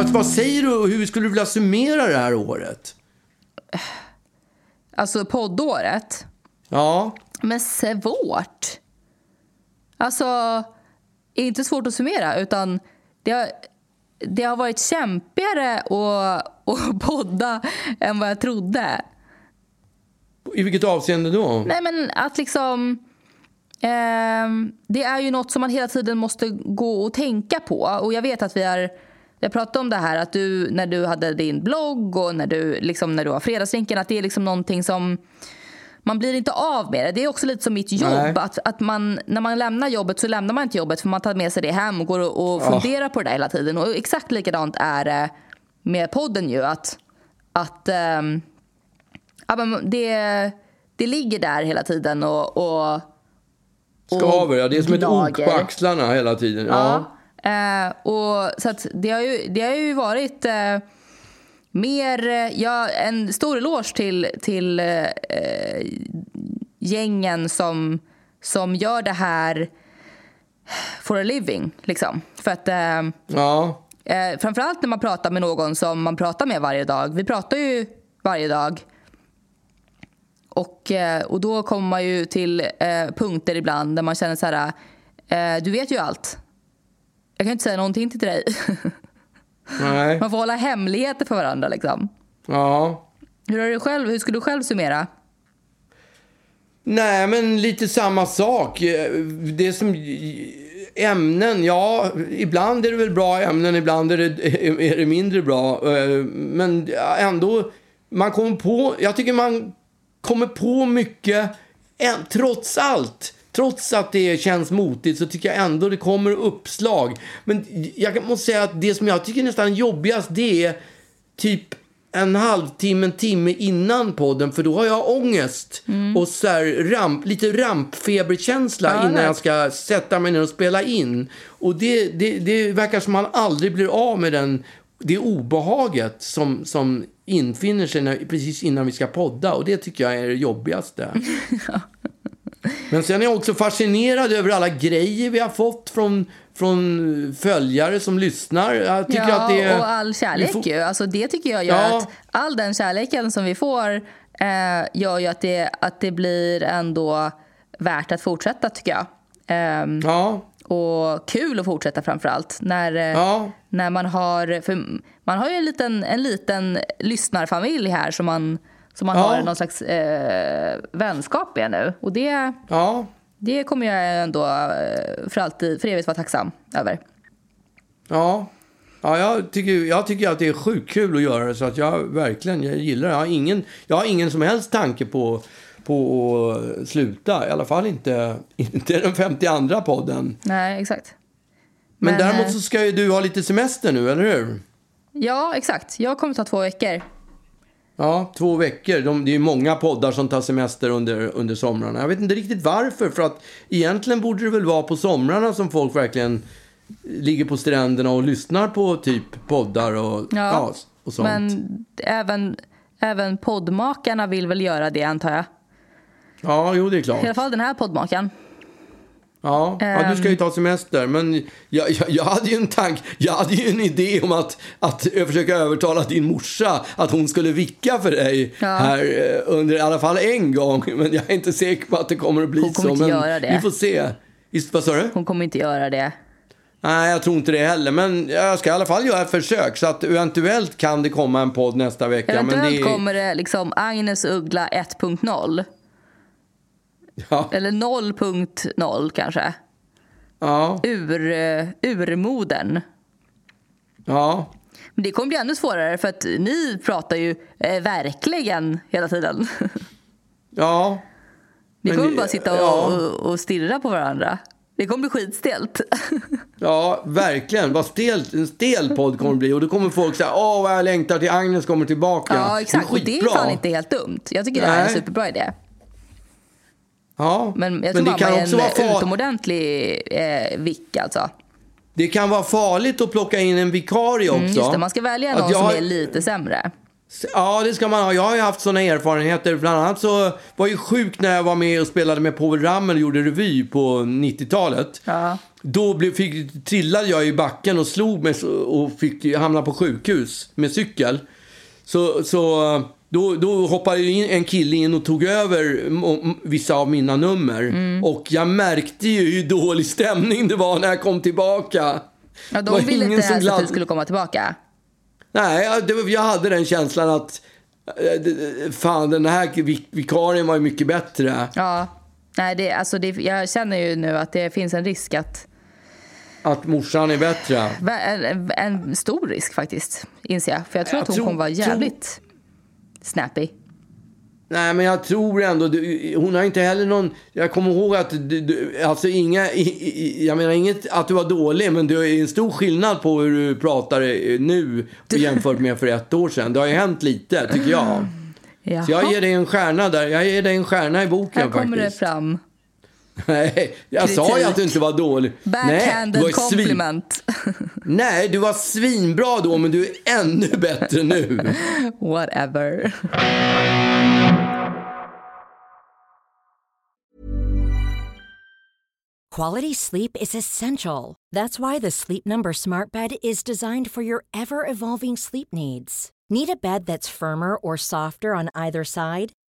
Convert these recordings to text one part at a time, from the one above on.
Fast vad säger du och hur skulle du vilja summera det här året? Alltså poddåret. Ja, Men svårt. Alltså, inte svårt att summera, utan det har, det har varit kämpigare att, att podda än vad jag trodde. i vilket avseende då? Nej, men att liksom... ehm, det är ju något som man hela tiden måste gå och tänka på. Och jag vet att vi har, har pratat om det här att du, när du hade din blogg och när du, liksom, när du har fredagsvinkeln, att det är liksom någonting som man blir inte av med det. Det är också lite som mitt jobb. Nej. Att, att man, när man lämnar jobbet så lämnar man inte jobbet för man tar med sig det hem och går och, och funderar på det där hela tiden. Och exakt likadant är det med podden ju. Att, att ja, men det, det ligger där hela tiden och, och, Skaver, ja. Det är som ett ok på axlarna hela tiden. Ja. Ja. Eh, och, så det, har ju, det har ju varit eh, mer... eh, Ja, en stor eloge till, till eh, gängen som, som gör det här for a living. Liksom. För att... Eh, ja. Eh, framförallt när man pratar med någon som man pratar med varje dag. Vi pratar ju varje dag. Och, eh, och då kommer man ju till eh, punkter ibland där man känner så här... Eh, du vet ju allt. Jag kan inte säga någonting till dig. Nej. man får hålla hemligheter för varandra. Liksom. Ja. Hur, har du själv, hur skulle du själv summera? Nej, men lite samma sak. Det som... Ämnen, ja, ibland är det väl bra ämnen, ibland är det, är det mindre bra. Men ändå, man kommer på... Jag tycker man kommer på mycket, trots allt. Trots att det känns motigt så tycker jag ändå det kommer uppslag. Men jag måste säga att det som jag tycker är nästan jobbigast det är typ en halvtimme, en timme innan podden för då har jag ångest och så här ramp, lite rampfeberkänsla Ja, innan nej. jag ska sätta mig ner och spela in. Och det, det, det verkar som man aldrig blir av med den, det obehaget som, som infinner sig när, precis innan vi ska podda och det tycker jag är det jobbigaste. Men sen är jag också fascinerad över alla grejer vi har fått från, från följare som lyssnar. Jag tycker ja, att det är... och all kärlek får- ju. Alltså, det tycker jag gör Ja. att all den kärleken som vi får eh, gör ju att det, att det blir ändå värt att fortsätta tycker jag. Ehm, Ja, Och kul att fortsätta framför allt. När, eh, ja, när man har, för man har ju en liten, en liten lyssnarfamilj här som man, som man Ja. har någon slags eh, vänskap med nu. Och det, ja. det kommer jag ändå eh, för alltid, för evigt vara tacksam över. Ja, ja jag, tycker, jag tycker att det är sjukt kul att göra det. Så att jag verkligen jag gillar det. Jag har ingen, jag har ingen som helst tanke på, på att sluta. I alla fall inte, inte den 52 podden. Nej, exakt. Men, Men, däremot eh, så ska ju du ha lite semester nu, eller hur? Ja, exakt. Jag kommer ta två veckor. Ja, två veckor. De, det är ju många poddar som tar semester under, under somrarna. Jag vet inte riktigt varför. För att egentligen borde det väl vara på somrarna som folk verkligen ligger på stränderna och lyssnar på typ poddar och, ja. Ja, och sånt. Men även, även poddmakarna vill väl göra det, antar jag. Ja, jo det är I alla klart. fall den här poddmakaren. Ja, ja, du ska ju ta semester. Men jag, jag, jag hade ju en tank, jag hade ju en idé om att, att försöka övertala din morsa att hon skulle vicka för dig Ja. här eh, under i alla fall en gång. Men jag är inte säker på att det kommer att bli Hon kommer så. inte men göra det. Vi får se. Vad sa du? Hon kommer inte göra det. Nej, jag tror inte det heller. Men jag ska i alla fall göra ett försök. Så att eventuellt kan det komma en podd nästa vecka. Eventuellt men det, kommer det liksom Agnes Uggla 1.0. Ja, Eller 0.0 kanske. ja, Ur, eh, urmodern. ja. Men det kommer bli ännu svårare för att ni pratar ju eh, verkligen hela tiden. ja. Ni Men kommer det- bara sitta och, ja. och, och stirra på varandra. Det kommer bli skitstelt. Ja, verkligen. Vad stelt, en stel podd kommer det bli. Och då kommer folk säga åh vad jag längtar till Agnes kommer tillbaka. Ja, exakt. Och det är fan inte helt dumt. Jag tycker det här är en Nej. superbra idé. Ja, Men jag tror det mamma kan också en vara far- utomordentlig eh, vick alltså. Det kan vara farligt att plocka in en vikarie också. Mm, just det, man ska välja någon jag som är lite sämre. Ja, det ska man ha. Jag har ju haft såna erfarenheter. Bland annat så var jag sjuk när jag var med och spelade med Povel Ramel och gjorde revy på 90-talet. Ja. Då blev, fick, trillade jag i backen och slog mig och fick hamna på sjukhus med cykel. Så, så då, då hoppade in en kille in och tog över vissa av mina nummer. Mm. Och jag märkte ju hur dålig stämning det var när jag kom tillbaka. Ja, de ville inte ens att glad- du skulle komma tillbaka. Nej, jag- jag hade den känslan att eh, fan, den här vik- vikarien var ju mycket bättre. Ja. Nej, det, alltså det, jag känner ju nu att det finns en risk att... Att morsan är bättre. En, en stor risk faktiskt, inser jag. För jag tror Jag att hon tror- kommer vara jävligt snappy. Nej, men jag tror ändå... Hon har inte heller någon... Jag kommer ihåg att... Du, du, alltså inga... Jag menar inget att du var dålig, men det är en stor skillnad på hur du pratar nu jämfört med för ett år sedan. Det har ju hänt lite, tycker jag. Jaha. Så jag ger dig en stjärna där. Jag ger dig en stjärna i boken Här kommer det faktiskt. fram. Nej, jag sa ju Kritik. att du inte var dålig. Nej, du Backhanded svin... compliment. Nej, du var svinbra då, men du är ännu bättre nu. Whatever. Quality sleep is essential. That's why the Sleep Number Smart Bed is designed for your ever evolving sleep needs. Need a bed that's firmer or softer on either side?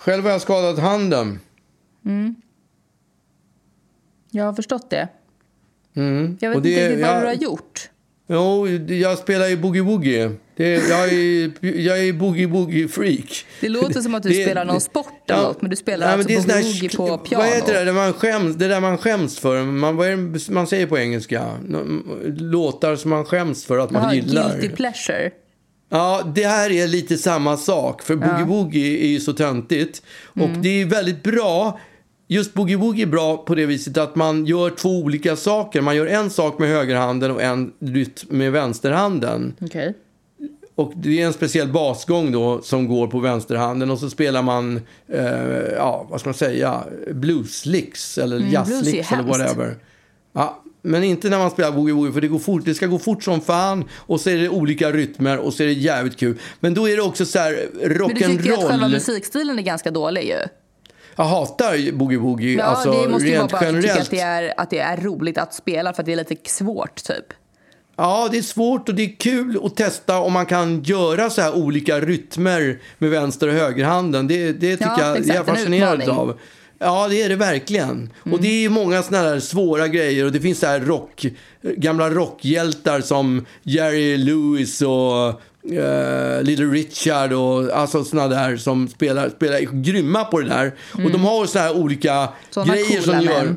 Själv har jag skadat handen. Jag har förstått det. Mm. Jag vet Och det- inte riktigt vad jag- du har gjort. Jo, jag spelar ju boogie-woogie. Det, jag är, jag är boogie-woogie-freak. Det låter som att du spelar någon sport eller något, men du spelar Nej, alltså det boogie-woogie på piano. Vad heter det, där man skäms, det där man skäms för? Man, vad är det man säger på engelska? Låtar som man skäms för att man Jaha, gillar. guilty pleasure. Ja, det här är lite samma sak. För boogie-woogie är ju så töntigt. Och Mm. det är väldigt bra. Just boogie-woogie är bra på det viset att man gör två olika saker. Man gör en sak med högerhanden och en rytm med vänsterhanden. Okej. Och det är en speciell basgång då som går på vänsterhanden och så spelar man, eh, ja vad ska man säga, blueslicks eller Mm, jazzlicks eller whatever. Ja, men inte när man spelar boogie-woogie för det, går fort, det ska gå fort som fan och så är det olika rytmer och så är det jävligt kul. Men då är det också så här Men du tycker att själva rock'n'roll. musikstilen är ganska dålig ju. Jag hatar boogie-woogie, Ja, alltså det måste ju vara bara att du tycker generellt. att det, är, att det är roligt att spela för att det är lite svårt typ. Ja, det är svårt och det är kul att testa om man kan göra så här olika rytmer med vänster och högerhanden. Det, det tycker Ja, jag jag är fascinerad av. Ja, det är det verkligen. Och det är många sådana där svåra grejer och det finns så här rock, gamla rockhjältar som Jerry Lewis och eh, Little Richard och alltså sådana där som spelar, spelar grymma på det där. Och de har så här olika Såna grejer som coola gör... män.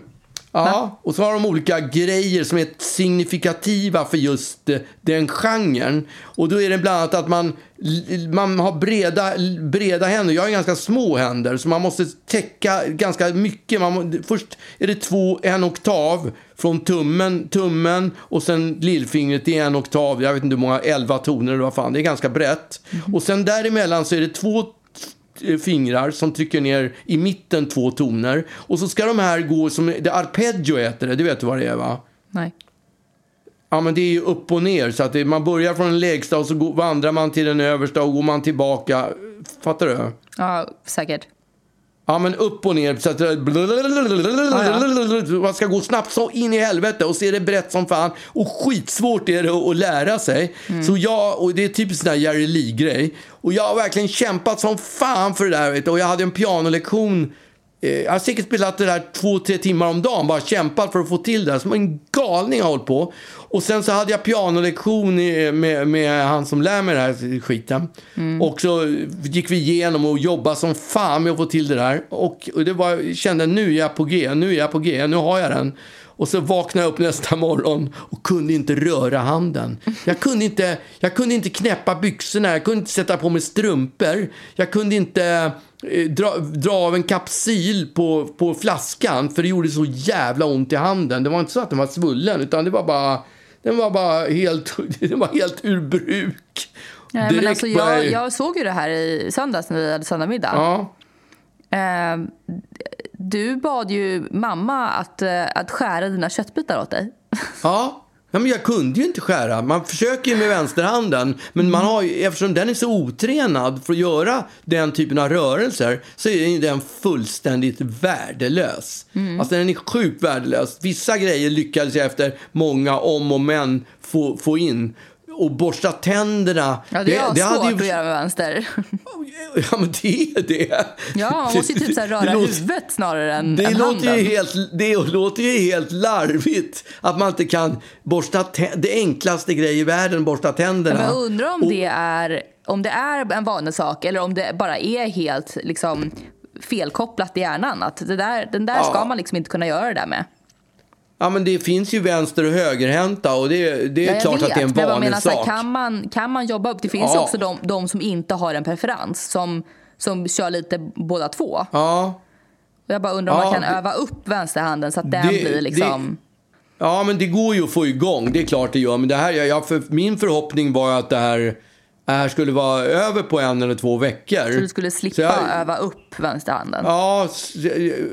Ja, och så har de olika grejer som är signifikativa för just eh, den genren. Och då är det bland annat att man, man har breda, breda händer. Jag har ganska små händer, så man måste täcka ganska mycket. Man, först är det två, en oktav från tummen, tummen och sen lillfingret i en oktav. Jag vet inte hur många, elva toner eller vad fan. Det är ganska brett. Och sen däremellan så är det två fingrar som trycker ner i mitten två toner. Och så ska de här gå som, det arpeggio heter det, det vet du vad det är va? Nej. Ja men det är ju upp och ner så att det, man börjar från den lägsta och så går, vandrar man till den översta och går man tillbaka. Fattar du? Ja, säkert. Ja, men upp och ner. Så att man ska gå snabbt så in i helvete och se det brett som fan. Och skitsvårt är det att lära sig. Så jag, och det är typiskt sån Jerry Lee-grej. Och jag har verkligen kämpat som fan för det där. Och jag hade en pianolektion. Eh, Jag har säkert spelat det där två, tre timmar om dagen. Bara kämpat för att få till det. Som en galning har hållit på. Och sen så hade jag pianolektion i- med, med han som lär mig den här skiten. Och så gick vi igenom och jobbade som fan med att få till det där. Och, och det var, jag kände nu är jag på G, nu är jag på G, nu har jag den. Och så vaknade jag upp nästa morgon och kunde inte röra handen. Jag kunde inte, jag kunde inte knäppa byxorna, jag kunde inte sätta på mig strumpor. Jag kunde inte eh, dra, dra av en kapsyl på, på flaskan för det gjorde så jävla ont i handen. Det var inte så att den var svullen utan det var bara, den var bara helt, den var helt ur bruk. Nej, men alltså, jag, jag såg ju det här i söndags när vi hade söndagmiddag. Ja. Eh, du bad ju mamma att, eh, att skära dina köttbitar åt dig. Ja. Ja, men jag kunde ju inte skära. Man försöker ju med vänsterhanden. Men man har ju, eftersom den är så otränad för att göra den typen av rörelser så är den fullständigt värdelös. Alltså den är sjukt värdelös. Vissa grejer lyckades jag efter många om och men få, få in. Och borsta tänderna. Ja, det, är hade svårt ju- att göra med vänster. Ja, men det är det. Ja, man måste ju typ så här Det röra låter- huvudet snarare än, Det än låter, handen. ju helt, det låter ju helt larvigt att man inte kan borsta tä- det enklaste grej i världen, borsta tänderna. Men jag undrar om Och- det, är, om det är en vanlig sak eller om det bara är helt liksom, felkopplat i hjärnan. Att det där, den där ska man liksom inte kunna göra det där med. Ja, men det finns ju vänster och högerhänta och det, det är Ja, klart vet, att det är en men jag vanlig menar, så här, sak. kan, man, kan man jobba upp? Det finns ju Ja. också de, de som inte har en preferens, som, som kör lite båda två. Ja. Och jag bara undrar om Ja, man kan det- öva upp vänsterhanden så att den Det- blir liksom... ja, men det går ju att få igång. Det är klart det gör. Men det här, jag, för, min förhoppning var att det här, det här skulle vara över på en eller två veckor. Så du skulle slippa jag- öva upp vänsterhanden. Ja,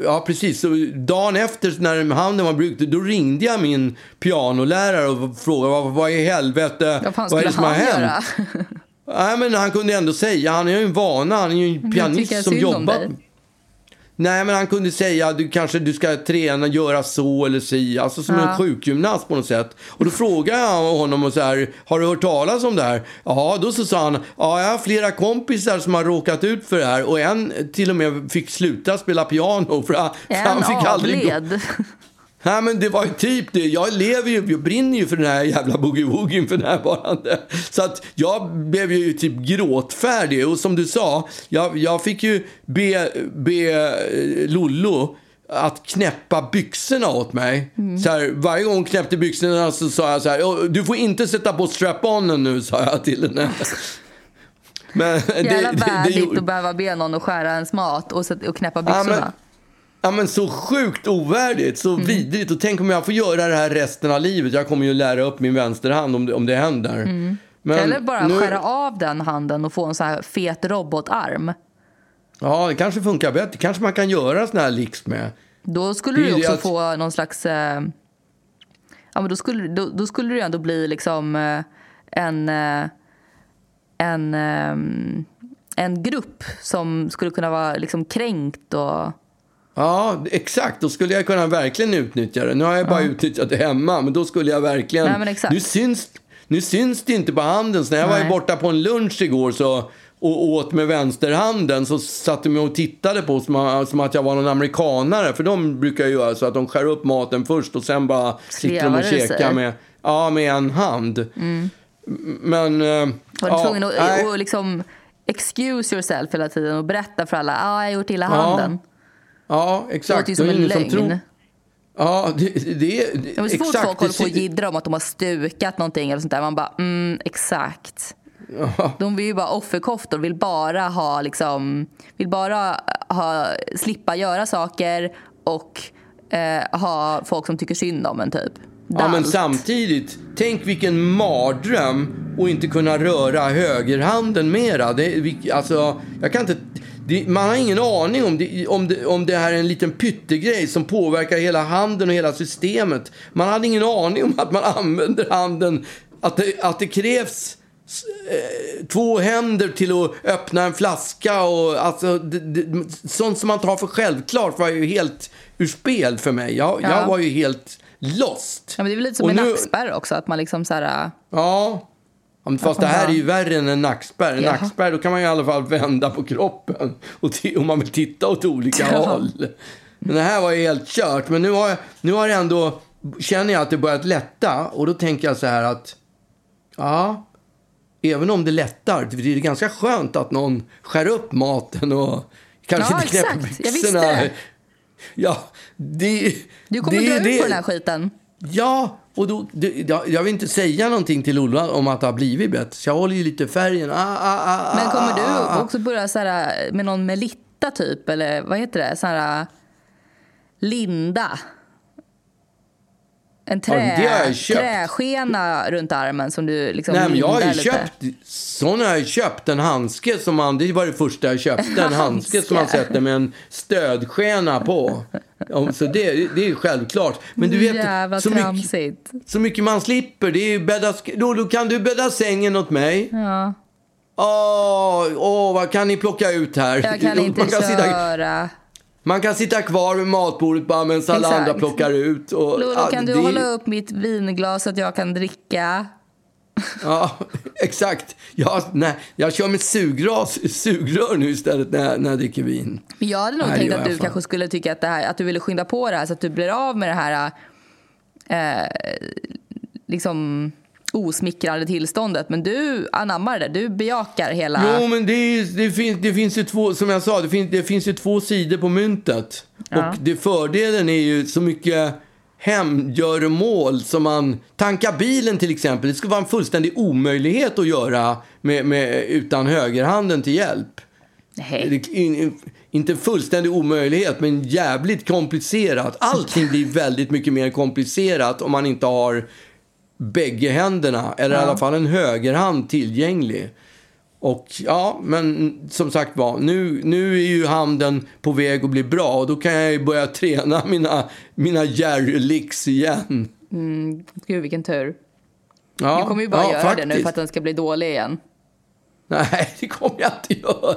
ja, precis. Så dagen efter när handen var bruten, då ringde jag min pianolärare och frågade vad, vad i helvete, Vad fan vad är det som har han hänt? Nej, men han kunde ändå säga, han är ju en vana, han är ju en pianist som jobbar. dig. Nej, men han kunde säga du kanske du ska träna, göra så eller si, alltså som Ja. en sjukgymnast på något sätt. Och då frågade jag honom och så här, har du hört talas om det här? Ja, då så sa han, ja, jag har flera kompisar som har råkat ut för det här och en till och med fick sluta spela piano för för han fick aldrig gå. Nej, men det var ju typ det. Jag lever ju, jag brinner ju för den här jävla boogie-woogien för närvarande. Så att jag blev ju typ gråtfärdig. Och som du sa, jag, jag fick ju be, be eh, Lollo att knäppa byxorna åt mig. Så här, varje gång hon knäppte byxorna så sa jag så här, "Åh, du får inte sätta på strap-onen nu, sa jag till henne. Men Jävla värdigt gjorde- att behöva be någon att skära ens mat och, och knäppa Ja, byxorna. men, ja, men så sjukt ovärdigt, så Mm. vidrigt. Och tänk om jag får göra det här resten av livet. Jag kommer ju lära upp min vänsterhand om det, om det händer. Men Mm. Eller bara nu- skära av den handen och få en så här fet robotarm. Ja, det kanske funkar bättre. Kanske man kan göra såna här licks med. Då skulle du också att- få någon slags... Eh, ja, men då, skulle, då, då skulle det ändå bli liksom eh, en, eh, en, eh, en grupp som skulle kunna vara liksom kränkt och... Ja, exakt. Då skulle jag kunna verkligen utnyttja det. Nu har jag bara utnyttjat det hemma, men då skulle jag verkligen... Nej. Nu, syns, nu syns det inte på handen. Så när jag var Nej. borta på en lunch igår så, och åt med vänsterhanden så satt de och tittade på som, som att jag var någon amerikanare. För de brukar ju göra så att de skär upp maten först och sen bara sitter de och käkar med, ja, med en hand. M- Men... eh, Var du ja, tvungen att och liksom excuse yourself hela tiden och berätta för alla att ah, jag har gjort illa handen? Ja, Det exakt. låter ju som Det en ingen som lögn. Ja, det, det, det, Ja, så fort exakt, folk håller på och det- jiddrar om att de har stukat någonting eller sånt där, man bara mm, exakt. De vill ju bara offerkoftor, vill bara ha liksom, vill bara ha, slippa göra saker och eh, ha folk som tycker synd om en typ. Ja, men samtidigt, tänk vilken mardröm att inte kunna röra högerhanden mera. Det, alltså, jag kan inte, det, man har ingen aning om det, om, det, om det här är en liten pyttegrej som påverkar hela handen och hela systemet. Man hade ingen aning om att man använder handen, att det, att det krävs eh, två händer till att öppna en flaska och alltså, det, det, sånt som man tar för självklart var ju helt ur spel för mig. Jag, jag Ja. var ju helt lost. Ja, men det är väl lite som Och en nu- nackspärr också, att man liksom så här... Ja. Ja, Fast det här är ju värre än en nackspärr. En Jaha. nackspärr, då kan man ju i alla fall vända på kroppen. Och om man vill titta åt olika Ja. håll. Men det här var ju helt kört. Men nu har, jag, nu har jag ändå, känner jag att det börjat lätta. Och då tänker jag så här att, ja, även om det lättar, det är ganska skönt att någon skär upp maten och kanske Ja, inte knäpper exakt. Jag visste byxorna. det. Ja, det... Du kommer det, dra ut på den här skiten. Ja, och då, det, jag, vill inte säga någonting till Ola om att det har blivit bättre. Så jag håller ju lite färgen. Ah, ah, ah, Men kommer ah, ah, du ah. också börja så här, med någon Melitta typ? Eller vad heter det? Så här, linda. En Ja, trä, köpt. träskena runt armen som du liksom Nej, men jag har ju lite. köpt, sån har jag köpt. En handske som man, det var det första jag köpte. En handske som man sätter med en stödskena på. Ja, så det, det är ju självklart. Men du vet, Jävla så mycket, så mycket man slipper. Det är bädda, då, då kan du bädda sängen åt mig. Ja. Åh, åh, vad kan ni plocka ut här? Jag kan inte man kan Sitta, köra. Man kan sitta kvar vid matbordet bara medan alla Exakt. andra plockar ut. Och, Lolo, kan du det- hålla upp mitt vinglas så att jag kan dricka? Ja, exakt. Jag, nej, jag kör med sugras, sugrör nu istället när när jag dricker vin. Men jag hade nog Nej, tänkt att du fan. kanske skulle tycka att, det här, att du ville skynda på det här så att du blir av med det här eh, liksom osmickrande tillståndet. Men du anammar det, du bejakar hela... Jo, men det, är, det, finns, det finns ju två, som jag sa, det finns, det finns ju två sidor på myntet. Ja. Och det, fördelen är ju så mycket hemgöromål som man... Tanka bilen till exempel, det skulle vara en fullständig omöjlighet att göra med, med, utan högerhanden till hjälp. Nej. In, inte fullständig omöjlighet, men jävligt komplicerat. Allting blir väldigt mycket mer komplicerat om man inte har bägge händerna, eller i alla fall en högerhand tillgänglig. Och ja, men som sagt var, nu, nu är ju handen på väg att bli bra och då kan jag ju börja träna mina, mina jerry-licks igen. Gud, vilken tur. Ja, Du kommer ju bara ja, göra det nu faktiskt. för att den ska bli dålig igen. Nej, det kommer jag inte göra.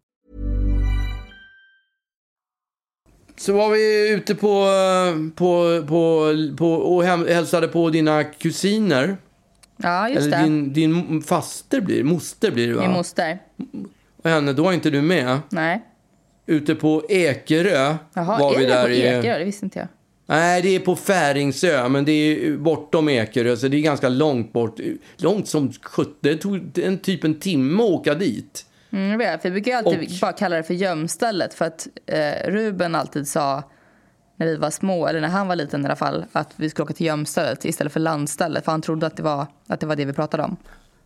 Så var vi ute på, på, på, på och hälsade på dina kusiner. Ja, just Eller det. din, din faster blir moster blir det va? Min moster. och henne, då är inte du med. Nej. Ute på Ekerö Jaha, var är vi det där på. Ekerö? Det visste inte jag. Nej, det är på Färingsö, men det är bortom Ekerö, så det är ganska långt bort. Långt som sjutton. Det tog en typ en timme att åka dit. Mm, vet, för vi brukar alltid Och- bara kalla det för gömstället för att eh, Ruben alltid sa när vi var små, eller när han var liten i alla fall, att vi skulle åka till gömstället istället för landstället för han trodde att det var, att det, var det vi pratade om.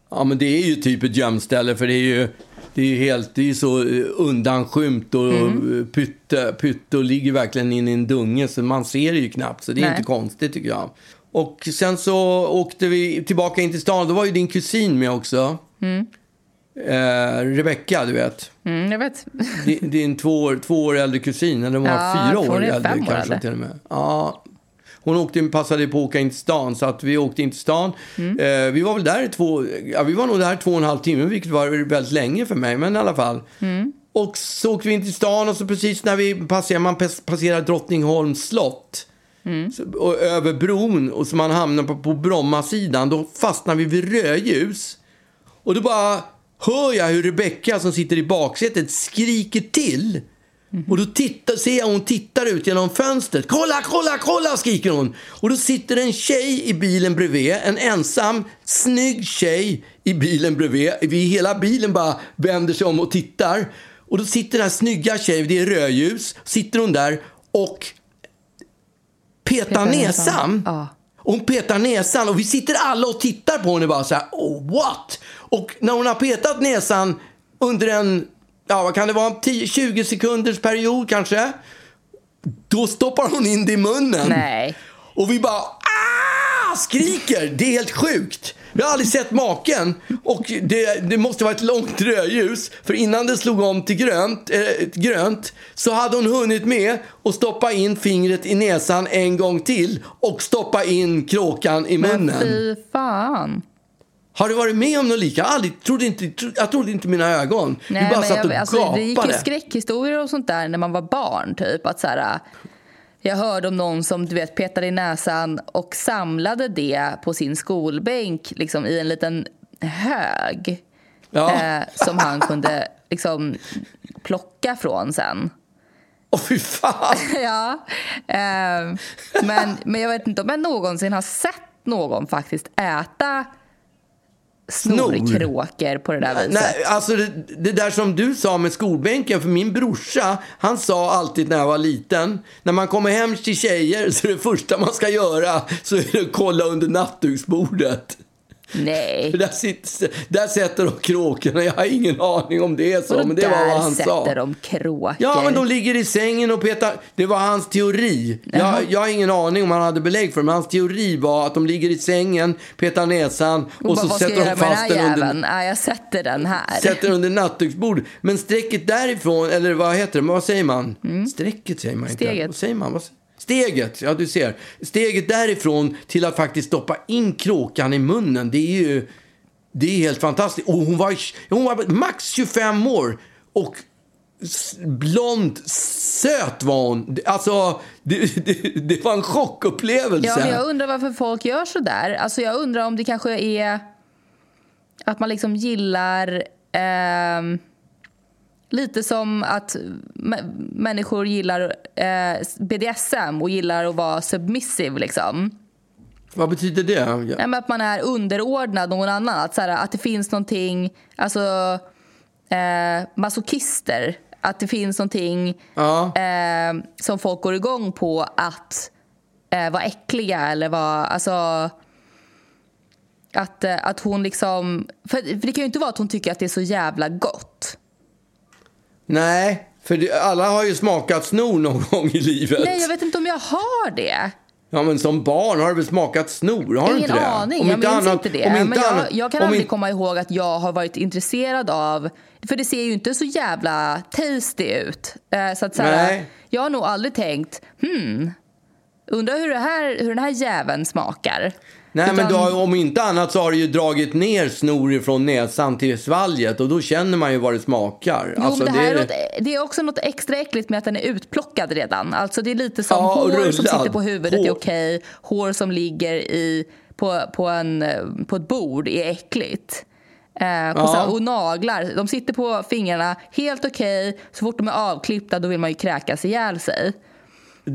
Ja, men det är ju typ ett gömställe, för det är ju, det är ju helt, det är ju så eh, undanskymt och mm. pytte, pytte och ligger verkligen in i en dunge, så man ser det ju knappt, så det är Nej. inte konstigt tycker jag. Och sen så åkte vi tillbaka in till stan, då var ju din kusin med också. Eh, Rebecka, du vet. Mm, jag vet. Din, din två, år, två år äldre kusin, eller hon var Ja, fyra år äldre år kanske äldre. till och med. Ja. Hon åkte, passade på att åka in till stan, så att vi åkte in till stan. Mm. Eh, vi var väl där i två, ja, vi var nog där två och en halv timme, vilket var väldigt länge för mig, men i alla fall. Mm. Och så åkte vi in till stan och så precis när vi passerade, man pass- passerar Drottningholms slott, så, och över bron och så man hamnar på, på Bromma-sidan, då fastnar vi vid rödljus. Och då bara hör jag hur Rebecka som sitter i baksätet skriker till. Och då tittar, ser jag hon tittar ut genom fönstret. Kolla, kolla, kolla, skriker hon. Och då sitter en tjej i bilen bredvid. En ensam, snygg tjej i bilen bredvid. Vi hela bilen bara vänder sig om och tittar. Och då sitter den här snygga tjejen, det är rödljus, sitter hon där och petar, Petar näsan. Ja. Och hon petar näsan och vi sitter alla och tittar på henne bara så här, oh what? Och när hon har petat näsan under en, ja vad kan det vara, 10-20 sekunders period kanske? Då stoppar hon in det i munnen. Nej. Och vi bara ah! skriker. Det är helt sjukt. Vi har aldrig sett maken. Och det, det måste vara ett långt rödljus. För innan det slog om till grönt, eh, grönt så hade hon hunnit med att stoppa in fingret i näsan en gång till och stoppa in kråkan i Men munnen. fy fan. Har du varit med om något lika? Aldrig, trodde inte, tro, jag trodde inte mina ögon. vi bara men satt jag, och alltså, det gick ju skräckhistorier och sånt där när man var barn. Typ att så här, jag hörde om någon som du vet, petade i näsan och samlade det på sin skolbänk liksom, i en liten hög Ja. eh, som han kunde liksom, plocka från sen. Åh fy fan! ja. Eh, men, men jag vet inte om jag någonsin har sett någon faktiskt äta snorkråkor på det där viset. Nej, alltså det, det där som du sa med skolbänken, för min brorsa, han sa alltid när jag var liten, när man kommer hem till tjejer så är det första man ska göra så är det att kolla under nattduksbordet. Nej. För där, sitter, där sätter de kråkorna, jag har ingen aning om det är så, men det var där vad han sätter sa. de kråkor? Ja, men de ligger i sängen och petar. Det var hans teori. Jag, jag har ingen aning om han hade belägg för det, men hans teori var att de ligger i sängen, petar näsan och, bara, så sätter de fast den under? Nej, jag sätter den här. sätter under nattduksbordet. Men strecket därifrån, eller vad heter det, vad säger man? Strecket säger man inte. Mm. Steget. Vad säger man? Vad säger- Steget, ja du ser. Steget därifrån till att faktiskt stoppa in kråkan i munnen, det är ju det är helt fantastiskt. Och hon var, hon var max 25 år och blond, söt var hon. Alltså, det, det, det var en chockupplevelse. Ja, men jag undrar varför folk gör så där. Alltså, jag undrar om det kanske är att man liksom gillar... Eh lite som att mä- människor gillar eh, BDSM och gillar att vara submissive. Liksom. Vad betyder det? Ja. Att man är underordnad någon annan. Att, så här, att det finns någonting... Alltså, eh, masochister. Att det finns någonting Ja. eh, som folk går igång på att eh, vara äckliga eller vara... Alltså, att, eh, att hon liksom... För, för det kan ju inte vara att hon tycker att det är så jävla gott. Nej, för alla har ju smakat snor någon gång i livet. Nej, jag vet inte om jag har det. Ja, men som barn har du väl smakat snor? Har Ingen inte det? aning, Om jag minns annat- inte det. om men inte jag, annat- jag kan aldrig in- komma ihåg att jag har varit intresserad av... För det ser ju inte så jävla tasty ut. Eh, så att, så här, jag har nog aldrig tänkt, hmm, undrar hur, det här, hur den här jäveln smakar. Nej, men Utan- du har, om inte annat så har du ju dragit ner snor ifrån näsan till svalget och då känner man ju vad det smakar. Jo, Alltså, men det, här är- är något, det är också något extra äckligt med att den är utplockad redan. Alltså det är lite som Ja, och hår som rullad. sitter på huvudet Hår. är okej. Hår som ligger i, på, på, en, eh, på ett bord är äckligt. Eh, på Ja. och naglar, de sitter på fingrarna, helt okej. Så fort de är avklippta då vill man ju kräkas ihjäl sig.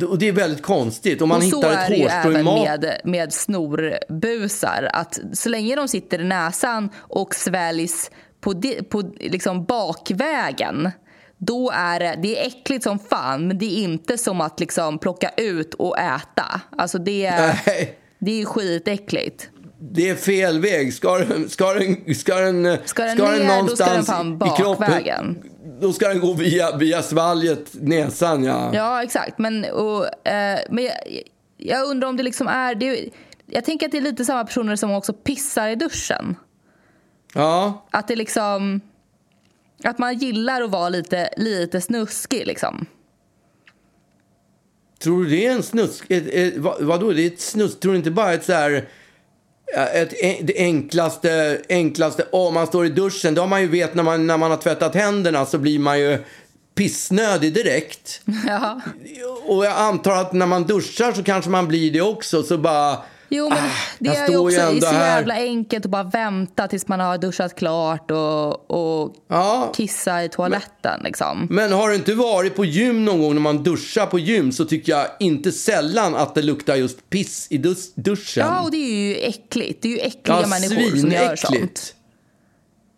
Och det är väldigt konstigt. Om man och så hittar är ett det ju hårstrå i även maten. med, med snorbusar. Att så länge de sitter i näsan och sväljs på, di- på liksom bakvägen då är det, det är äckligt som fan, men det är inte som att liksom plocka ut och äta. Alltså det, Nej, det är skitäckligt. det är fel väg. Ska den, ska den, ska den, Ska den ner, då ska den i kroppen, bakvägen. Då ska den gå via, via svalget, näsan ja. Ja, exakt. Men, och, eh, men jag, jag undrar om det liksom är... Det, jag tänker att det är lite samma personer som också pissar i duschen. Ja, Att det liksom... Att man gillar att vara lite, lite snuskig liksom. tror du det är en snusk? Ett, ett, vad, vadå, det är ett snusk? Tror du inte bara ett så här... Ett, det enklaste, enklaste, om man står i duschen, då har man ju vet när man, när man har tvättat händerna så blir man ju pissnödig direkt. Ja. Och jag antar att när man duschar så kanske man blir det också. Så bara... Jo, men Ah, det jag är ju också ju så här. jävla enkelt att bara vänta tills man har duschat klart och, och Ja. kissa i toaletten. Liksom. Men har du inte varit på gym någon gång när man duschar på gym så tycker jag inte sällan att det luktar just piss i dus- duschen. Ja, och det är ju äckligt. Det är ju äckliga Ja, människor som gör sånt.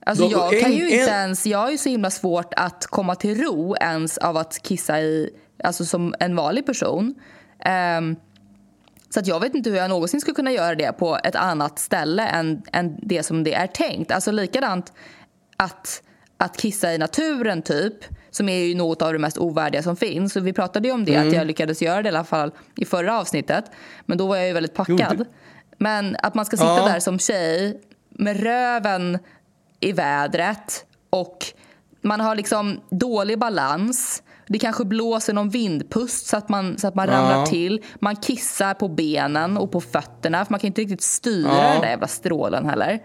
Alltså Då- jag kan en- ju inte en- ens, jag har ju så himla svårt att komma till ro ens av att kissa i, alltså som en vanlig person. Ehm, så att jag vet inte hur jag någonsin skulle kunna göra det på ett annat ställe än, än det som det är tänkt. Alltså likadant att, att kissa i naturen typ, som är ju något av det mest ovärdiga som finns. Och vi pratade ju om det, Mm. att jag lyckades göra det i alla fall i förra avsnittet. Men då var jag ju väldigt packad. Gjorde- Men att man ska sitta Ja. där som tjej med röven i vädret och man har liksom dålig balans. Det kanske blåser någon vindpust så att man, så att man Ja. ramlar till. Man kissar på benen och på fötterna för man kan inte riktigt styra Ja. den där jävla strålen heller.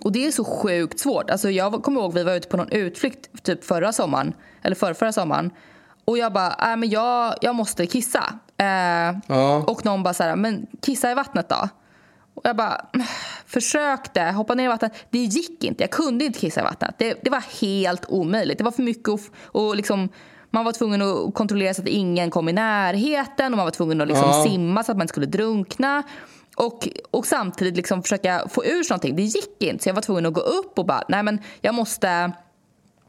Och det är så sjukt svårt. Alltså jag kommer ihåg vi var ute på någon utflykt typ förra sommaren, eller förra, förra sommaren. Och jag bara, äh, men jag, jag måste kissa. Eh, Ja. Och någon bara så här, men kissa i vattnet då? Och jag bara försökte hoppa ner i vattnet. Det gick inte. Jag kunde inte kissa i vattnet. Det, det var helt omöjligt. Det var för mycket och, och liksom, man var tvungen att kontrollera så att ingen kom i närheten och man var tvungen att liksom Ja. simma så att man inte skulle drunkna. Och, och samtidigt liksom försöka få ur sig någonting. Det gick inte. Så jag var tvungen att gå upp och bara, nej men jag måste,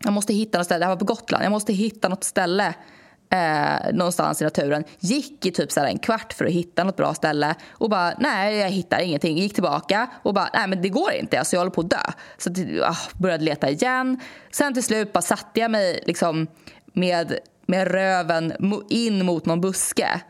jag måste hitta något ställe. Det här var på Gotland. Jag måste hitta något ställe eh, någonstans i naturen. Gick i typ så här en kvart för att hitta något bra ställe och bara nej, jag hittar ingenting. Gick tillbaka och bara nej, men det går inte. Alltså, jag håller på att dö. Så ah, började leta igen. Sen till slut bara satte jag mig liksom med, med röven in mot någon buske.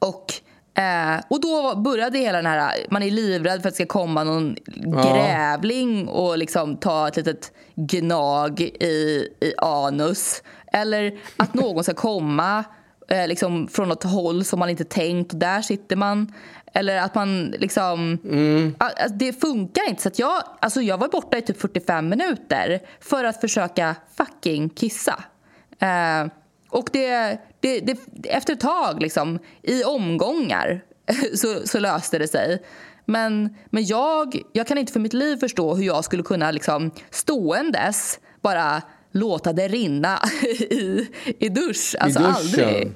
Och, eh, och då började hela den här, man är livrädd för att det ska komma någon grävling och liksom ta ett litet gnag i, i anus. Eller att någon ska komma eh, liksom från något håll som man inte tänkt och där sitter man. Eller att man liksom... Ja, alltså, det funkar inte. Så att jag, alltså jag var borta i typ 45 minuter för att försöka fucking kissa. Eh, och det, det, det, efter ett tag, liksom, i omgångar, så, så löste det sig. Men, men jag, jag kan inte för mitt liv förstå hur jag skulle kunna liksom, ståendes bara låta det rinna i, i dusch. Alltså I aldrig.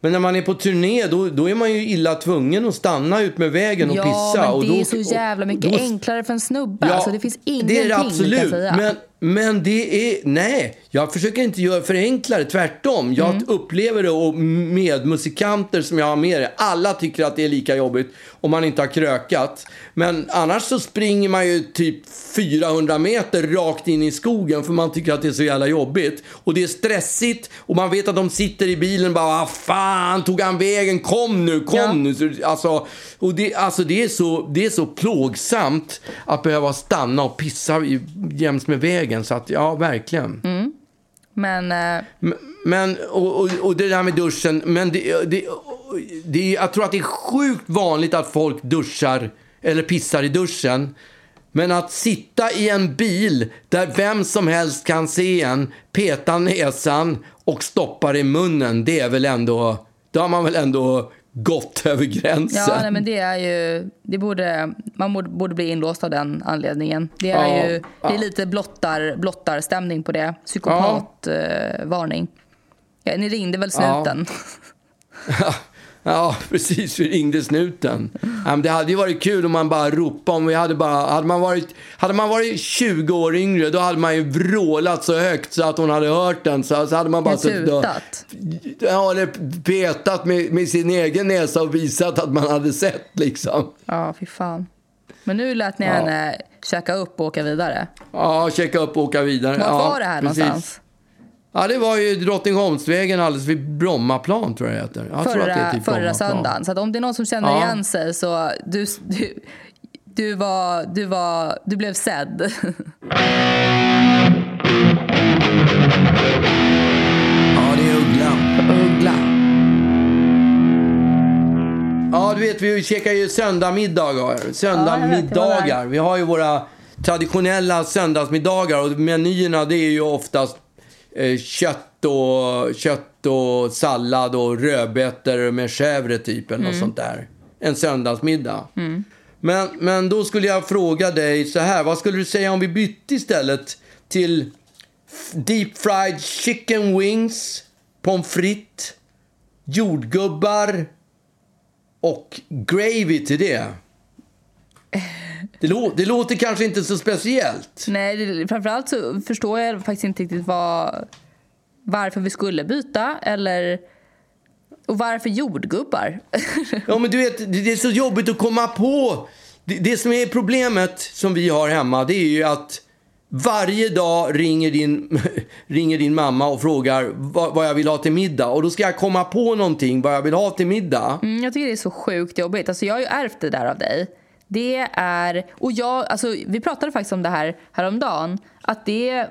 Men när man är på turné då, då är man ju illa tvungen att stanna ut med vägen och Ja, pissa. men och det då, är så jävla mycket då- enklare för en snubbe. alltså, det finns ingenting det är det vi kan absolut. säga. Men, men det är... Nej, jag försöker inte göra förenkla det. Tvärtom. Jag Mm. upplever det och medmusikanter som jag har med det. Alla tycker att det är lika jobbigt om man inte har krökat. Men annars så springer man ju typ 400 meter rakt in i skogen för man tycker att det är så jävla jobbigt. Och det är stressigt och man vet att de sitter i bilen och bara vad fan tog han vägen? Kom nu, kom Ja. nu. Så, alltså, och det, alltså det, är så, det är så plågsamt att behöva stanna och pissa jäms med vägen. Så att, ja, verkligen. Men eh, Men- Men, och, och, och det där med duschen, men det, det, det, jag tror att det är sjukt vanligt att folk duschar eller pissar i duschen. Men att sitta i en bil där vem som helst kan se en, peta näsan och stoppa det i munnen, det är väl ändå, då har man väl ändå gått över gränsen. Ja, nej, men det är ju... Det borde, man borde, borde bli inlåst av den anledningen. Det är Ja, ju det är lite blottar, blottarstämning på det. Psykopatvarning. Eh, varning. ja, ni ringde väl snuten? Ja, precis. Vi ringde snuten. Ja, det hade ju varit kul om man bara ropade. Om vi hade, bara, hade, man varit, hade man varit 20 år yngre, då hade man ju vrålat så högt så att hon hade hört den. Så, så hade man bara Ja, suttit och-. Ja, eller petat med, med sin egen näsa och visat att man hade sett liksom. Ja, fy fan. Men nu lät ni henne käka upp och åka vidare. Ja, checka upp och åka vidare. Var ja, det här precis. någonstans? Ja, det var ju Drottningholmsvägen alldeles vid Brommaplan tror jag det heter. Jag tror att det är Förra, typ förra söndagen. Så att om det är någon som känner Ja. igen sig så du, du, du, var, du, var, du blev sedd. Ja, det är Uggla. Uggla. Ja, du vet, vi käkar ju söndagmiddagar. Söndagmiddagar. vi har ju våra traditionella söndagsmiddagar och menyerna det är ju oftast kött, och, kött och sallad och rödbetor med chèvre typ eller något sånt där. En söndagsmiddag. Men, men då skulle jag fråga dig så här, vad skulle du säga om vi bytte istället till deep fried chicken wings, pommes frites, jordgubbar och gravy till det? Det, lå- det låter kanske inte så speciellt. Nej, det, framförallt så förstår jag faktiskt inte riktigt vad, varför vi skulle byta eller och varför jordgubbar. Ja, men du vet, det är så jobbigt att komma på. Det, det som är problemet som vi har hemma, det är ju att varje dag ringer din, ringer din mamma och frågar vad, vad jag vill ha till middag. Och då ska jag komma på någonting vad jag vill ha till middag. Mm, jag tycker det är så sjukt jobbigt. Alltså, jag har ju ärvt det där av dig. Det är... Och jag, alltså, vi pratade faktiskt om det här häromdagen. Att det,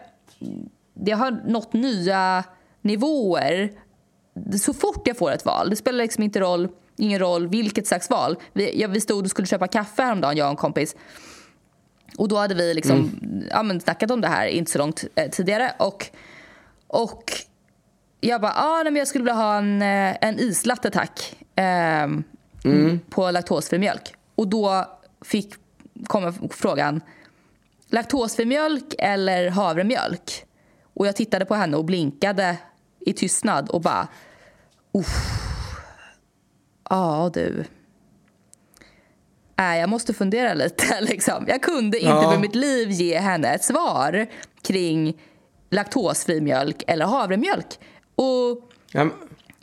det har nått nya nivåer så fort jag får ett val. Det spelar liksom inte roll, ingen roll vilket slags val. Vi, ja, vi stod och skulle köpa kaffe häromdagen, jag och en kompis. Och då hade vi liksom, ja, men snackat om det här inte så långt eh, tidigare. Och, och jag bara, ah, nej, men jag skulle vilja ha en, eh, en islatte tack. ehm, På laktosfri mjölk. Och då fick, kom frågan, laktosfri mjölk eller havremjölk? Och jag tittade på henne och blinkade i tystnad och bara, uff. Ja du. Nej, jag måste fundera lite. Liksom. Jag kunde inte Ja. för mitt liv ge henne ett svar kring laktosfri mjölk eller havremjölk. Och Ja,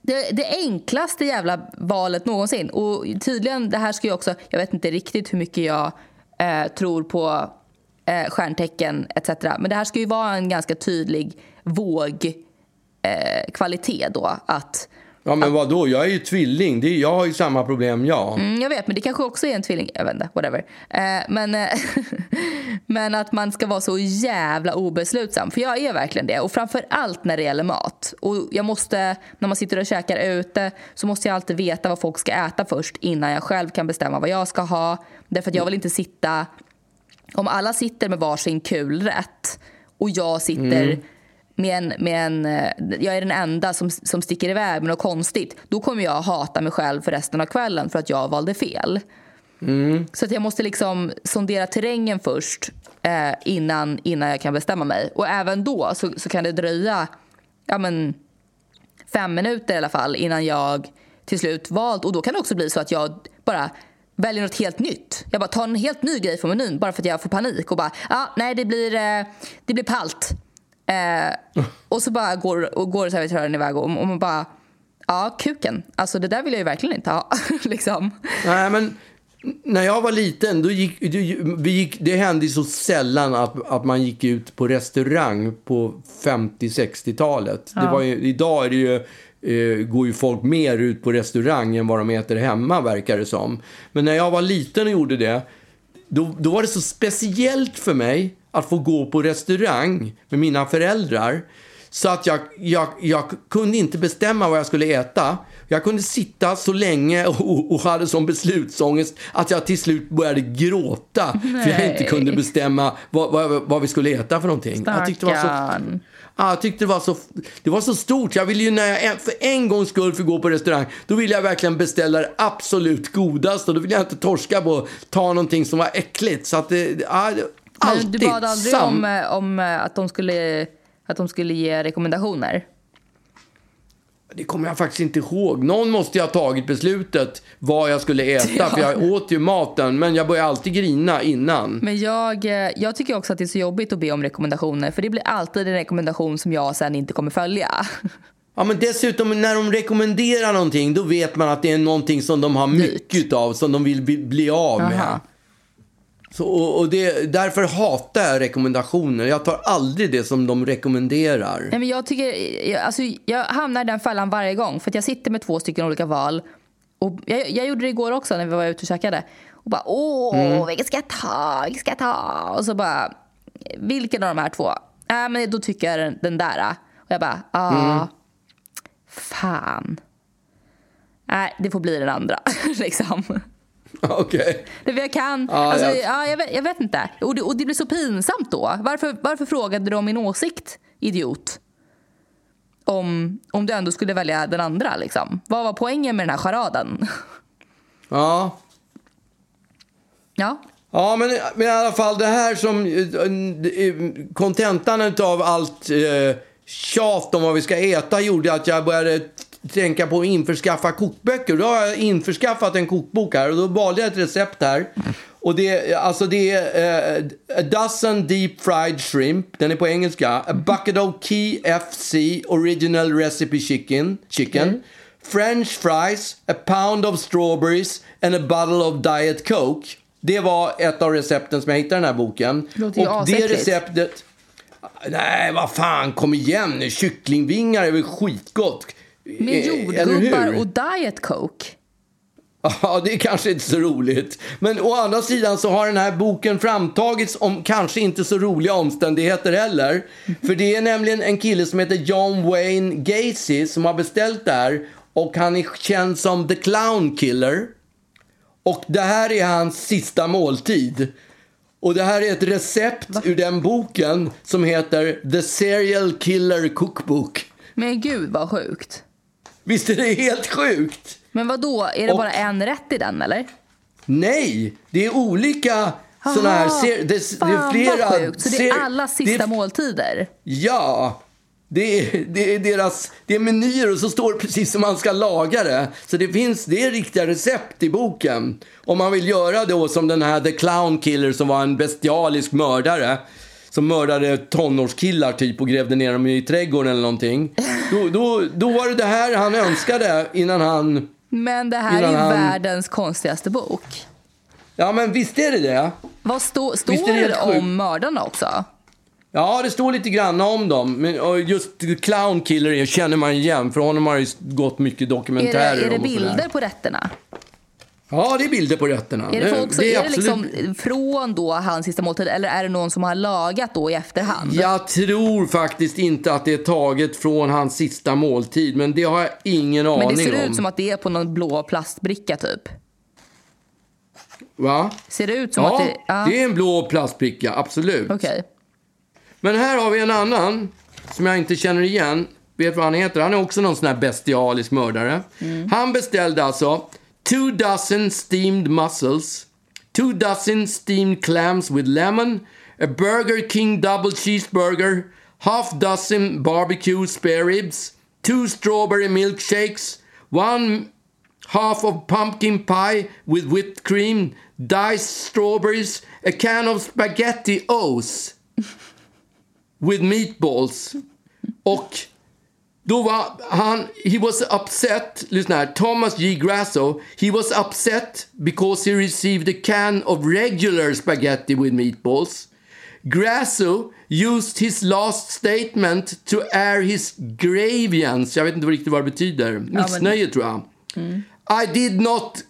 det, det enklaste jävla valet någonsin. Och tydligen, det här ska ju också, jag vet inte riktigt hur mycket jag eh, tror på eh, stjärntecken etc. Men det här ska ju vara en ganska tydlig vågkvalitet. eh, då. Att, ja, men vadå? Jag är ju tvilling. Det är, jag har ju samma problem, ja. mm, jag vet, men det kanske också är en tvilling. Jag vet inte, whatever. Eh, men, eh, men att man ska vara så jävla obeslutsam. För jag är verkligen det. Och framför allt när det gäller mat. Och jag måste, när man sitter och käkar ute så måste jag alltid veta vad folk ska äta först innan jag själv kan bestämma vad jag ska ha. Därför att jag vill inte sitta... Om alla sitter med varsin kul rätt och jag sitter med en, med en, eh, jag är den enda som, som sticker iväg med något konstigt. Då kommer jag hata mig själv för resten av kvällen för att jag valde fel. Så att jag måste liksom sondera terrängen först eh, innan, innan jag kan bestämma mig. Och även då så, så kan det dröja ja, men, fem minuter i alla fall innan jag till slut valt. Och då kan det också bli så att jag bara väljer något helt nytt. Jag bara tar en helt ny grej från menyn bara för att jag får panik och bara, ja, nej det blir, eh, det blir palt. Eh, och så bara går, och går servitören iväg och, och man bara, ja kuken, alltså det där vill jag ju verkligen inte ha. liksom. Nej, men när jag var liten, då gick, vi gick, det hände så sällan att, att man gick ut på restaurang på 50-60-talet. Det var ju, idag är det ju, eh, går ju folk mer ut på restaurang än vad de äter hemma, verkar det som. Men när jag var liten och gjorde det, då, då var det så speciellt för mig att få gå på restaurang med mina föräldrar. Så att jag, jag, jag kunde inte bestämma vad jag skulle äta. Jag kunde sitta så länge och, och hade som beslutsångest att jag till slut började gråta. För jag inte kunde bestämma vad, vad, vad vi skulle äta för någonting. Jag tyckte det var så. Ja, jag tyckte det var, så, det var så stort. Jag ville ju när jag för en gångs skull fick gå på restaurang, då ville jag verkligen beställa det absolut godaste. Då ville jag inte torska på att ta någonting som var äckligt. Så att det, det- alltid. Men du bad aldrig sam- om, eh, om eh, att, de skulle, att de skulle ge rekommendationer? Det kommer jag faktiskt inte ihåg. Någon måste ju ha tagit beslutet vad jag skulle äta. För jag åt ju maten, men jag började alltid grina innan. Men jag, eh, jag tycker också att det är så jobbigt att be om rekommendationer för det blir alltid en rekommendation som jag sen inte kommer följa. Ja, men dessutom när de rekommenderar någonting, då vet man att det är någonting som de har mycket av, som de vill bli, bli av med. Aha. Så, och, det, därför hatar jag rekommendationer. Jag tar aldrig det som de rekommenderar. Nej, men jag, tycker, jag, alltså, jag hamnar i den fällan varje gång för jag sitter med två stycken olika val. Och jag, jag gjorde det igår också när vi var ute och käkade. Och bara åh, vilket ska jag ta? Vilket ska jag ta? Och så bara, vilken av de här två? Äh, men då tycker jag den, den där. Och jag bara, ah, fan. Nej, det får bli den andra. liksom. Okej. Det för jag kan. Ja, alltså, jag- ja, jag, vet, jag vet inte. Och det, och det blir så pinsamt då. Varför, varför frågade du om min åsikt, idiot? om, om du ändå skulle välja den andra. Liksom. Vad var poängen med den här charaden? Ja. ja. Ja, men, men i alla fall det här som eh, kontentan av allt eh, tjat om vad vi ska äta gjorde att jag började tänka på att införskaffa kokböcker. Då har jag införskaffat en kokbok här och då valde jag ett recept här. Och det, alltså det är uh, A dozen deep fried shrimp, den är på engelska. A bucket of KFC original recipe chicken. chicken. Mm. French fries, a pound of strawberries and a bottle of diet coke. Det var ett av recepten som jag hittade i den här boken. Låter och det receptet... Nej, vad fan, kom igen nu. Kycklingvingar är väl skitgott. Med jordgubbar och diet coke. Ja, det är kanske inte så roligt. Men å andra sidan så har den här boken framtagits om kanske inte så roliga omständigheter heller. För det är nämligen en kille som heter John Wayne Gacy som har beställt det här. Och han är känd som The Clown Killer. Och det här är hans sista måltid. Och det här är ett recept Va? ur den boken som heter The Serial Killer Cookbook. Men gud vad sjukt. Visst är det helt sjukt? Men vad då? Är det och, bara en rätt i den eller? Nej, det är olika sådana här... Ser, det, det är flera... Sjukt. Så det är alla sista det, måltider? Ja. Det är, det är deras det är menyer och så står det precis som man ska laga det. Så det finns det är riktiga recept i boken. Om man vill göra det som den här The Clown Killer som var en bestialisk mördare som mördade tonårskillar typ och grävde ner dem i trädgården eller någonting. Då, då, då var det det här han önskade innan han... Men det här är han... världens konstigaste bok. Ja, men visst är det det. Vad stå, står det, det om mördarna också? Ja, det står lite grann om dem. Men just Clown Killer känner man igen, för honom har det gått mycket dokumentärer Är det, är det bilder på rätterna? Ja, det är bilder på rätterna. Är det, folk, det är, är det liksom från då hans sista måltid eller är det någon som har lagat då i efterhand? Jag tror faktiskt inte att det är taget från hans sista måltid, men det har jag ingen aning om. Men det ser ut som att det är på någon blå plastbricka typ. Va? Ser det ut som ja, att det... Ja, det är en blå plastbricka, absolut. Okej. Okay. Men här har vi en annan som jag inte känner igen. Vet vad han heter? Han är också någon sån här bestialisk mördare. Mm. Han beställde alltså two dozen steamed mussels, two dozen steamed clams with lemon, a Burger King double cheeseburger, half dozen barbecue spare ribs, two strawberry milkshakes, one half of pumpkin pie with whipped cream, diced strawberries, a can of spaghetti O's with meatballs. Och då var han, he was upset, lyssna här, Thomas J. Grasso, he was upset because he received a can of regular spaghetti with meatballs. Grasso used his last statement to air his grievance. Jag vet inte riktigt vad det betyder. Missnöje tror jag. Mm. I did not,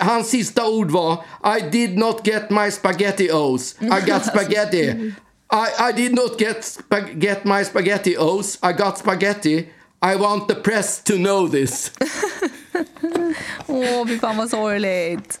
hans sista ord var I did not get my spaghetti O's. I got spaghetti. I, I did not get, get my spaghetti O's. I got spaghetti. I want the press to know this. Åh, oh, fy fan vad sorgligt.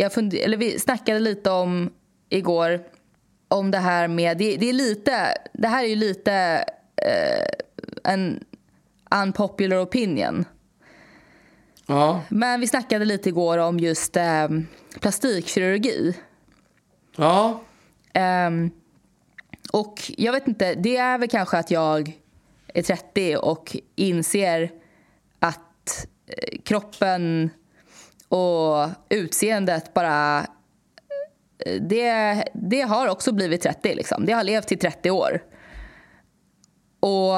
Jag fund- eller vi snackade lite om igår om det här med, det, det är lite, det här är ju lite eh, en unpopular opinion. Ja. Men vi snackade lite igår om just eh, plastikkirurgi. Ja. Ehm, och jag vet inte, det är väl kanske att jag är 30 och inser att eh, kroppen och utseendet bara... Det, det har också blivit 30 liksom. Det har levt i 30 år. Och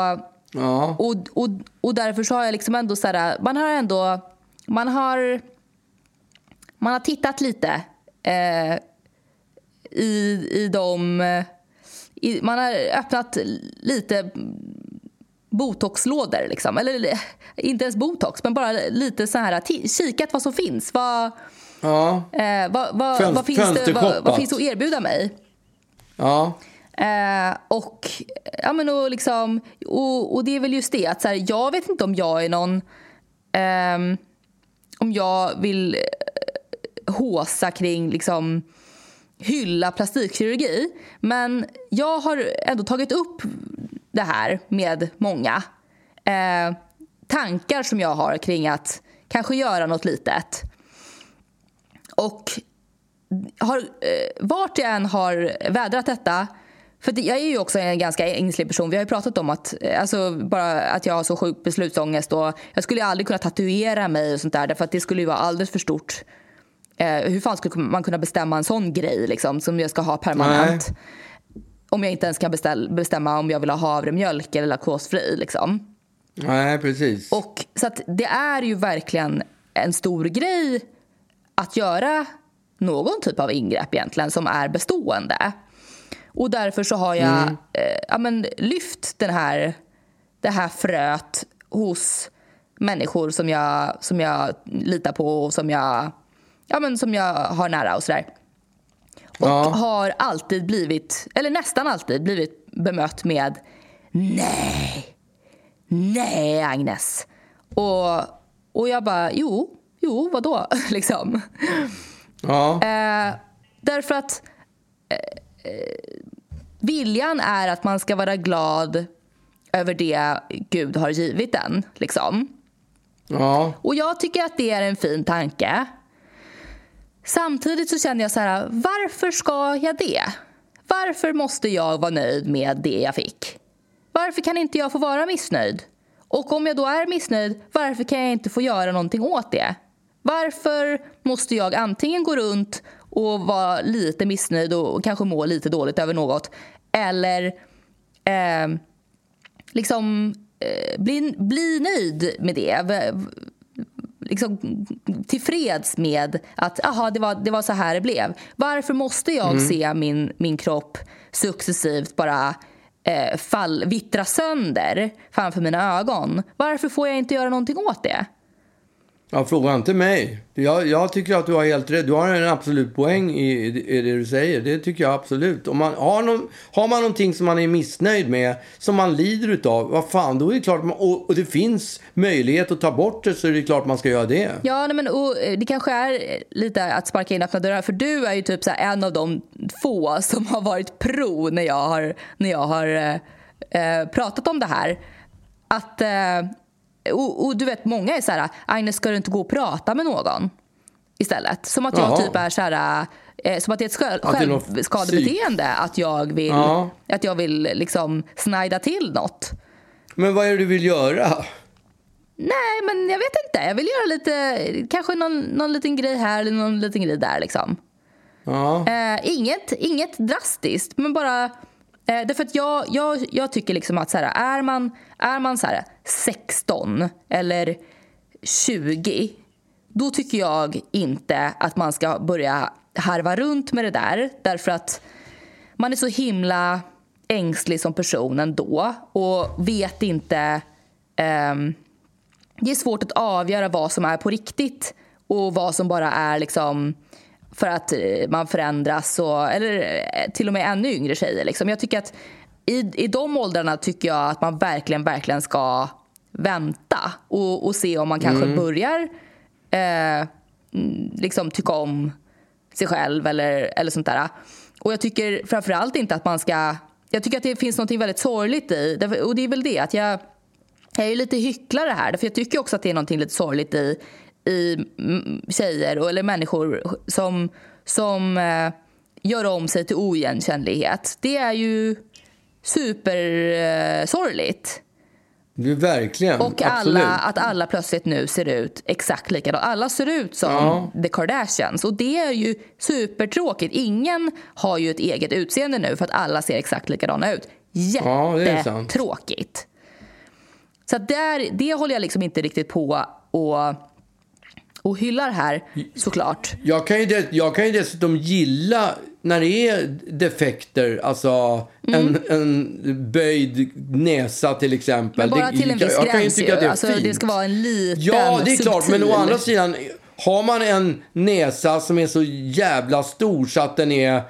Ja. och, och, och därför så har jag liksom ändå så här, man har ändå, man har, man har tittat lite eh, i, i de, i, man har öppnat lite botoxlådor liksom, eller inte ens botox men bara lite så här, kikat vad som finns, vad, Ja. eh, vad, vad, Fönst- vad, finns det, vad, vad finns att erbjuda mig? Ja. Eh, och, ja, men och, liksom, och, och det är väl just det att så här, jag vet inte om jag är någon... ehm, om jag vill eh, håsa kring liksom hylla plastikkirurgi. Men jag har ändå tagit upp det här med många. Eh, tankar som jag har kring att kanske göra något litet. Och har, eh, vart jag än har vädrat detta för jag är ju också en ganska ängslig person. Vi har ju pratat om att, eh, alltså, bara att jag har så sjuk beslutsångest. Och jag skulle aldrig kunna tatuera mig och sånt där. för det skulle ju vara alldeles för stort. Eh, hur fan skulle man kunna bestämma en sån grej liksom, som jag ska ha permanent? Om jag inte ens kan beställ, bestämma om jag vill ha havremjölk eller laktosfri. Liksom. Nej, precis. Och, så det är ju verkligen en stor grej att göra någon typ av ingrepp egentligen som är bestående. Och därför så har jag eh, ja, men, lyft den här, det här fröet hos människor som jag, som jag litar på och som jag, ja, men, som jag har nära och sådär. Och Ja. har alltid blivit, eller nästan alltid blivit bemött med nej, nej Agnes. Och, och jag bara, jo, jo, vadå? liksom. Ja. Eh, därför att eh, viljan är att man ska vara glad över det Gud har givit en. Liksom. Ja. Och jag tycker att det är en fin tanke. Samtidigt så känner jag så här, varför ska jag det? Varför måste jag vara nöjd med det jag fick? Varför kan inte jag få vara missnöjd? Och om jag då är missnöjd, varför kan jag inte få göra någonting åt det? Varför måste jag antingen gå runt och vara lite missnöjd och kanske må lite dåligt över något eller eh, liksom eh, bli, bli nöjd med det? Liksom tillfreds med att aha, det, var, det var så här det blev. Varför måste jag se min, min kropp successivt bara eh, fall, vittra sönder framför mina ögon? Varför får jag inte göra någonting åt det? Ja, fråga inte mig. Jag, jag tycker att du har helt rätt. Du har en absolut poäng i, i det du säger. Det tycker jag absolut. Om man har, någon, har man någonting som man är missnöjd med, som man lider utav, vad fan, då är det klart, man, och, och det finns möjlighet att ta bort det, så är det klart man ska göra det. Ja, nej, men, och, eh, det kanske är lite att sparka in öppna dörrar. För du är ju typ så här en av de få som har varit pro när jag har, när jag har eh, eh pratat om det här. Att, eh, och, och du vet, många är så här, Agnes ska du inte gå och prata med någon istället? Som att jag Jaha. typ är så här, eh, som att det är ett själv, Att självskadebeteende. Att jag vill, Ja. att jag vill liksom snajda till något. Men vad är det du vill göra? Nej, men jag vet inte. Jag vill göra lite, kanske någon, någon liten grej här eller någon liten grej där. Liksom. Ja. Eh, inget, inget drastiskt, men bara... Eh, därför att jag, jag, jag tycker liksom att så här, är man, är man så här 16 eller 20 då tycker jag inte att man ska börja harva runt med det där. Därför att man är så himla ängslig som person ändå och vet inte... Um, det är svårt att avgöra vad som är på riktigt och vad som bara är liksom för att eh, man förändras. Och, eller eh, till och med ännu yngre tjejer. Liksom. Jag tycker att i, I de åldrarna tycker jag att man verkligen, verkligen ska vänta och, och se om man kanske börjar eh, mm, liksom tycka om sig själv eller, eller sånt där. Och jag tycker framförallt inte att man ska... Jag tycker att det finns något väldigt sorgligt i, och det är väl det att jag jag är lite hycklare här, för jag tycker också att det är något lite sorgligt i, i mm, tjejer och, eller människor som, som eh, gör om sig till oigenkännlighet. Det är ju supersorgligt. Det verkligen. Och alla, att alla plötsligt nu ser ut exakt likadant. Alla ser ut som Ja. The Kardashians. Och det är ju supertråkigt. Ingen har ju ett eget utseende nu för att alla ser exakt likadana ut. Ja. Jättetråkigt. Så att där, det håller jag liksom inte riktigt på och, och hyllar här såklart. Jag kan, ju de, jag kan ju dessutom gilla när det är defekter, alltså Mm. en, en böjd näsa till exempel. Men bara Det- till en viss jag gräns tycka ju. att det är Alltså, fint. det ska vara en liten, Ja, det är klart. Men å subtil- andra sidan, har man en näsa som är så jävla stor så att den är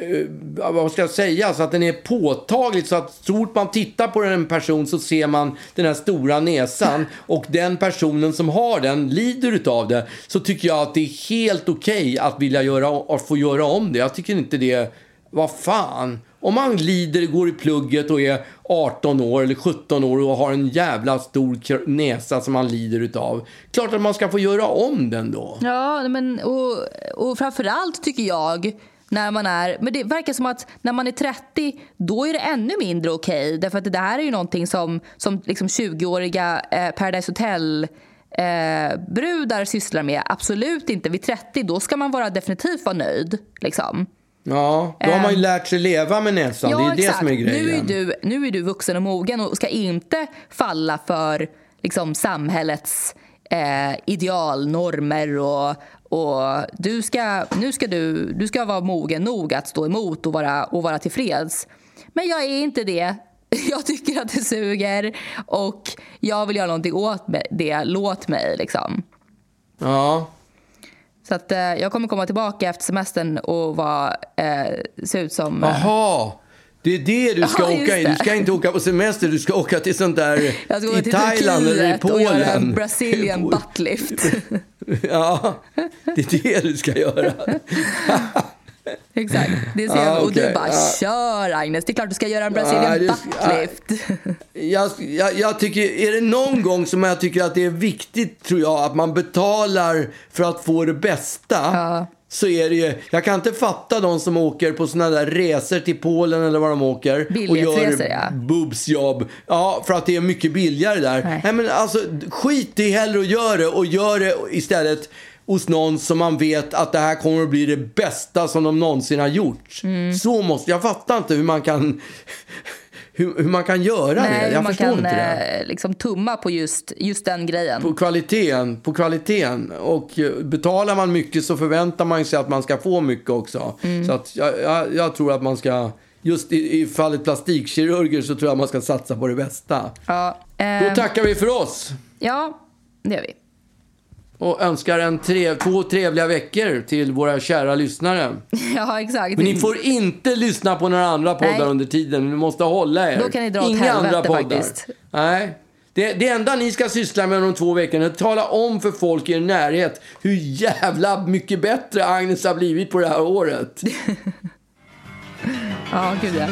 eh, vad ska jag säga, så att den är påtaglig så att så fort man tittar på en person så ser man den här stora näsan och den personen som har den lider utav det så tycker jag att det är helt okej att vilja göra, att få göra om det. Jag tycker inte det, vad fan. Om man lider, går i plugget och är 18 år eller 17 år och har en jävla stor näsa som man lider utav. Klart att man ska få göra om den då. Ja, men, och, och framförallt tycker jag när man är, men det verkar som att när man är 30 då är det ännu mindre okej. Därför att det här är ju någonting som, som liksom 20-åriga eh, Paradise Hotel eh, brudar sysslar med. Absolut inte. Vid 30 då ska man vara definitivt vara nöjd. Liksom. Ja, då har man ju lärt sig leva med näsan. det är det som är grejen. Nu är, du, nu är du vuxen och mogen och ska inte falla för liksom, samhällets eh, idealnormer. Och, och du ska, nu ska du, du ska vara mogen nog att stå emot och vara, och vara tillfreds. Men jag är inte det. Jag tycker att det suger och jag vill göra någonting åt det. Låt mig. Liksom. Ja. Så att, eh, jag kommer komma tillbaka efter semestern och vara, eh, se ut som... eh, Jaha. Det är det du ska Ja, åka i. Du ska inte åka på semester, du ska åka till sånt där Jag ska i till Thailand eller i Turkiet och göra en Polen. Brazilian buttlift. Ja, det är det du ska göra. Exakt. Det ser jag. Ah, Och du bara, Ja. kör Agnes. Det är klart du ska göra en Brazilian Ja, det ska- buttlift. Jag, jag, jag tycker, är det någon gång som jag tycker att det är viktigt, tror jag, att man betalar för att få det bästa. Så är det ju, jag kan inte fatta de som åker på såna där resor till Polen eller vad de åker. Och gör ja. boobsjobb. Ja, för att det är mycket billigare där. Nej. Nej. men alltså, skit i hellre och gör det. Och gör det istället hos någon som man vet att det här kommer att bli det bästa som de någonsin har gjort. Mm. Så måste, jag fattar inte hur man kan, hur, hur man kan göra det. Nej, Jag man förstår kan inte det. eh, liksom tumma på just, just den grejen. På kvaliteten, på kvaliteten. Och eh, betalar man mycket så förväntar man sig att man ska få mycket också. Mm. Så att jag, jag, jag tror att man ska, just i, i fallet plastikkirurger så tror jag man ska satsa på det bästa. Ja, Då eh, tackar vi för oss ja, det gör vi. Och önskar en tre, två trevliga veckor till våra kära lyssnare. Ja, exakt. Men ni får inte lyssna på några andra poddar Nej. under tiden. Ni måste hålla er. Då kan ni dra åt Inga helvete andra poddar. faktiskt. Nej. Det, det enda ni ska syssla med de två veckorna är att tala om för folk i er närhet hur jävla mycket bättre Agnes har blivit på det här året. Ja, gud ja.